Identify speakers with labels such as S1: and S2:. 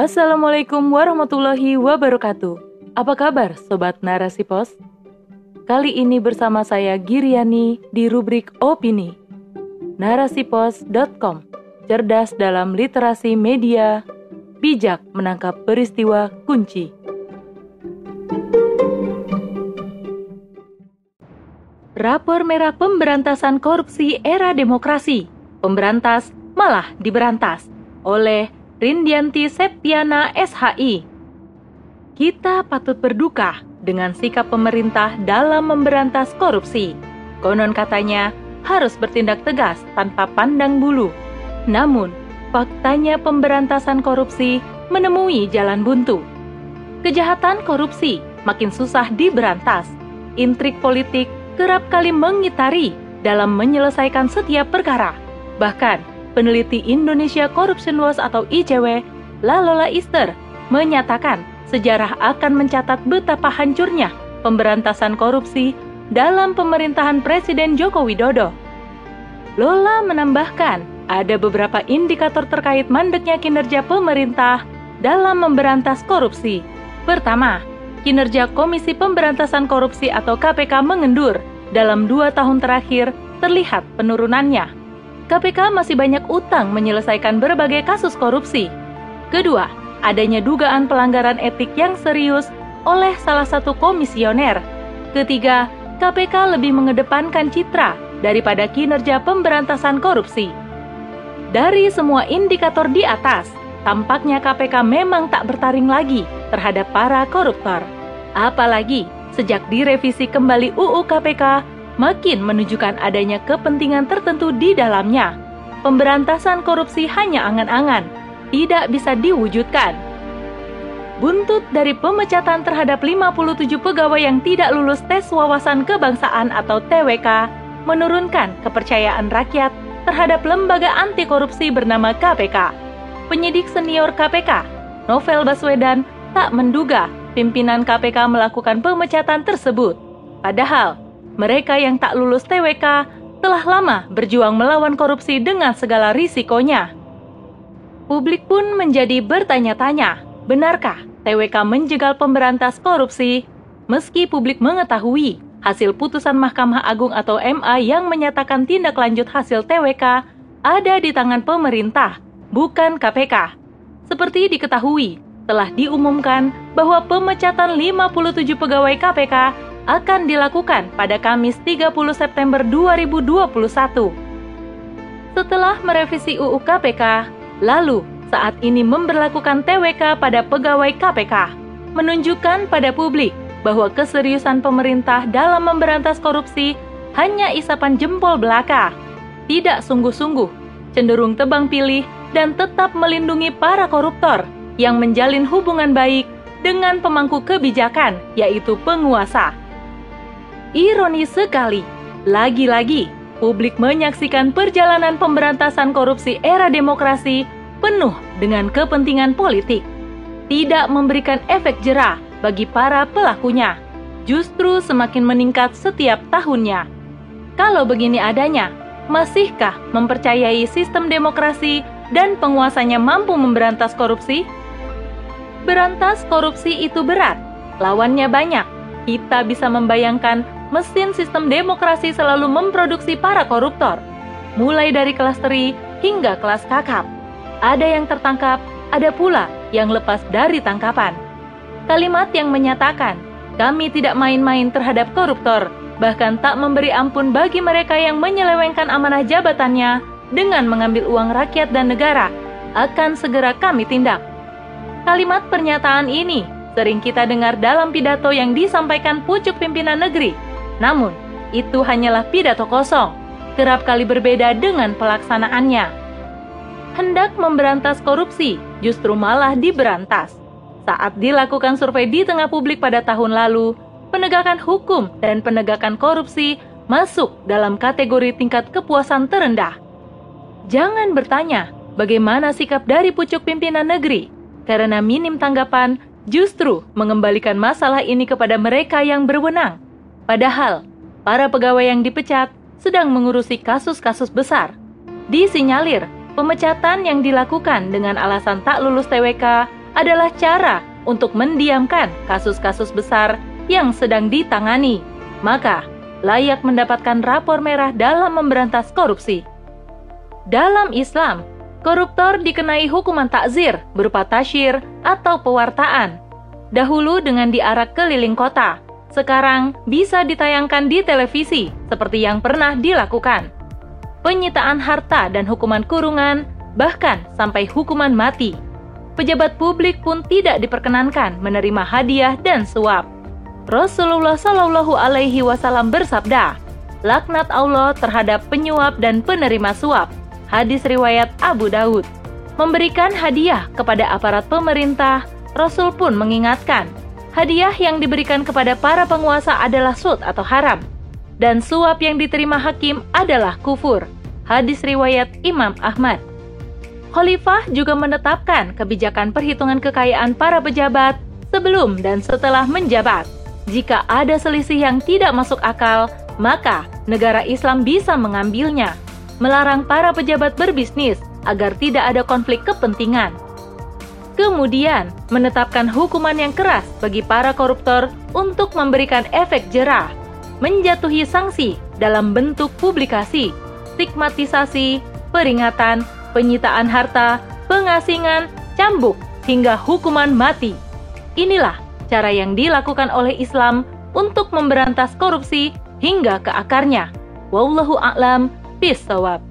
S1: Assalamualaikum warahmatullahi wabarakatuh. Apa kabar Sobat Narasi Pos? Kali ini bersama saya Giriani di rubrik Opini. Narasipos.com Cerdas dalam literasi media, bijak menangkap peristiwa kunci. Rapor Merah Pemberantasan Korupsi Era Demokrasi. Pemberantas malah diberantas oleh Rindianti Septiana SHI. Kita patut berduka dengan sikap pemerintah dalam memberantas korupsi. Konon katanya harus bertindak tegas tanpa pandang bulu. Namun, faktanya pemberantasan korupsi menemui jalan buntu. Kejahatan korupsi makin susah diberantas. Intrik politik kerap kali mengitari dalam menyelesaikan setiap perkara. Bahkan, peneliti Indonesia Corruption Watch atau ICW, Lalola Easter, menyatakan sejarah akan mencatat betapa hancurnya pemberantasan korupsi dalam pemerintahan Presiden Joko Widodo. Lola menambahkan, ada beberapa indikator terkait mandeknya kinerja pemerintah dalam memberantas korupsi. Pertama, kinerja Komisi Pemberantasan Korupsi atau KPK mengendur. Dalam dua tahun terakhir, terlihat penurunannya. KPK masih banyak utang menyelesaikan berbagai kasus korupsi. Kedua, adanya dugaan pelanggaran etik yang serius oleh salah satu komisioner. Ketiga, KPK lebih mengedepankan citra daripada kinerja pemberantasan korupsi. Dari semua indikator di atas, tampaknya KPK memang tak bertaring lagi terhadap para koruptor. Apalagi sejak direvisi kembali UU KPK makin menunjukkan adanya kepentingan tertentu di dalamnya. Pemberantasan korupsi hanya angan-angan, tidak bisa diwujudkan. Buntut dari pemecatan terhadap 57 pegawai yang tidak lulus tes wawasan kebangsaan atau TWK menurunkan kepercayaan rakyat terhadap lembaga anti korupsi bernama KPK. Penyidik senior KPK, Novel Baswedan, tak menduga pimpinan KPK melakukan pemecatan tersebut. Padahal, mereka yang tak lulus TWK telah lama berjuang melawan korupsi dengan segala risikonya. Publik pun menjadi bertanya-tanya, benarkah TWK menjegal pemberantas korupsi? Meski publik mengetahui hasil putusan Mahkamah Agung atau MA yang menyatakan tindak lanjut hasil TWK ada di tangan pemerintah, bukan KPK. Seperti diketahui, telah diumumkan bahwa pemecatan 57 pegawai KPK akan dilakukan pada Kamis 30 September 2021. Setelah merevisi UU KPK, lalu saat ini memberlakukan TWK pada pegawai KPK, menunjukkan pada publik bahwa keseriusan pemerintah dalam memberantas korupsi hanya isapan jempol belaka, tidak sungguh-sungguh, cenderung tebang pilih, dan tetap melindungi para koruptor yang menjalin hubungan baik dengan pemangku kebijakan, yaitu penguasa. Ironis sekali, lagi-lagi publik menyaksikan perjalanan pemberantasan korupsi era demokrasi penuh dengan kepentingan politik, tidak memberikan efek jerah bagi para pelakunya, justru semakin meningkat setiap tahunnya. Kalau begini adanya, masihkah mempercayai sistem demokrasi dan penguasanya mampu memberantas korupsi? Berantas korupsi itu berat, lawannya banyak. Kita bisa membayangkan mesin sistem demokrasi selalu memproduksi para koruptor, mulai dari kelas teri hingga kelas kakap. Ada yang tertangkap, ada pula yang lepas dari tangkapan. Kalimat yang menyatakan, kami tidak main-main terhadap koruptor, bahkan tak memberi ampun bagi mereka yang menyelewengkan amanah jabatannya dengan mengambil uang rakyat dan negara, akan segera kami tindak. Kalimat pernyataan ini sering kita dengar dalam pidato yang disampaikan pucuk pimpinan negeri namun, itu hanyalah pidato kosong, kerap kali berbeda dengan pelaksanaannya. Hendak memberantas korupsi, justru malah diberantas. Saat dilakukan survei di tengah publik pada tahun lalu, penegakan hukum dan penegakan korupsi masuk dalam kategori tingkat kepuasan terendah. Jangan bertanya bagaimana sikap dari pucuk pimpinan negeri, karena minim tanggapan justru mengembalikan masalah ini kepada mereka yang berwenang Padahal, para pegawai yang dipecat sedang mengurusi kasus-kasus besar. Disinyalir, pemecatan yang dilakukan dengan alasan tak lulus TWK adalah cara untuk mendiamkan kasus-kasus besar yang sedang ditangani. Maka, layak mendapatkan rapor merah dalam memberantas korupsi. Dalam Islam, koruptor dikenai hukuman takzir berupa tasyir atau pewartaan. Dahulu dengan diarak keliling kota, sekarang bisa ditayangkan di televisi seperti yang pernah dilakukan. Penyitaan harta dan hukuman kurungan, bahkan sampai hukuman mati. Pejabat publik pun tidak diperkenankan menerima hadiah dan suap. Rasulullah Shallallahu Alaihi Wasallam bersabda, laknat Allah terhadap penyuap dan penerima suap. Hadis riwayat Abu Daud. Memberikan hadiah kepada aparat pemerintah, Rasul pun mengingatkan, hadiah yang diberikan kepada para penguasa adalah sud atau haram, dan suap yang diterima hakim adalah kufur. Hadis riwayat Imam Ahmad. Khalifah juga menetapkan kebijakan perhitungan kekayaan para pejabat sebelum dan setelah menjabat. Jika ada selisih yang tidak masuk akal, maka negara Islam bisa mengambilnya, melarang para pejabat berbisnis agar tidak ada konflik kepentingan. Kemudian, menetapkan hukuman yang keras bagi para koruptor untuk memberikan efek jerah, menjatuhi sanksi dalam bentuk publikasi, stigmatisasi, peringatan, penyitaan harta, pengasingan, cambuk, hingga hukuman mati. Inilah cara yang dilakukan oleh Islam untuk memberantas korupsi hingga ke akarnya. Wallahu a'lam bisawab.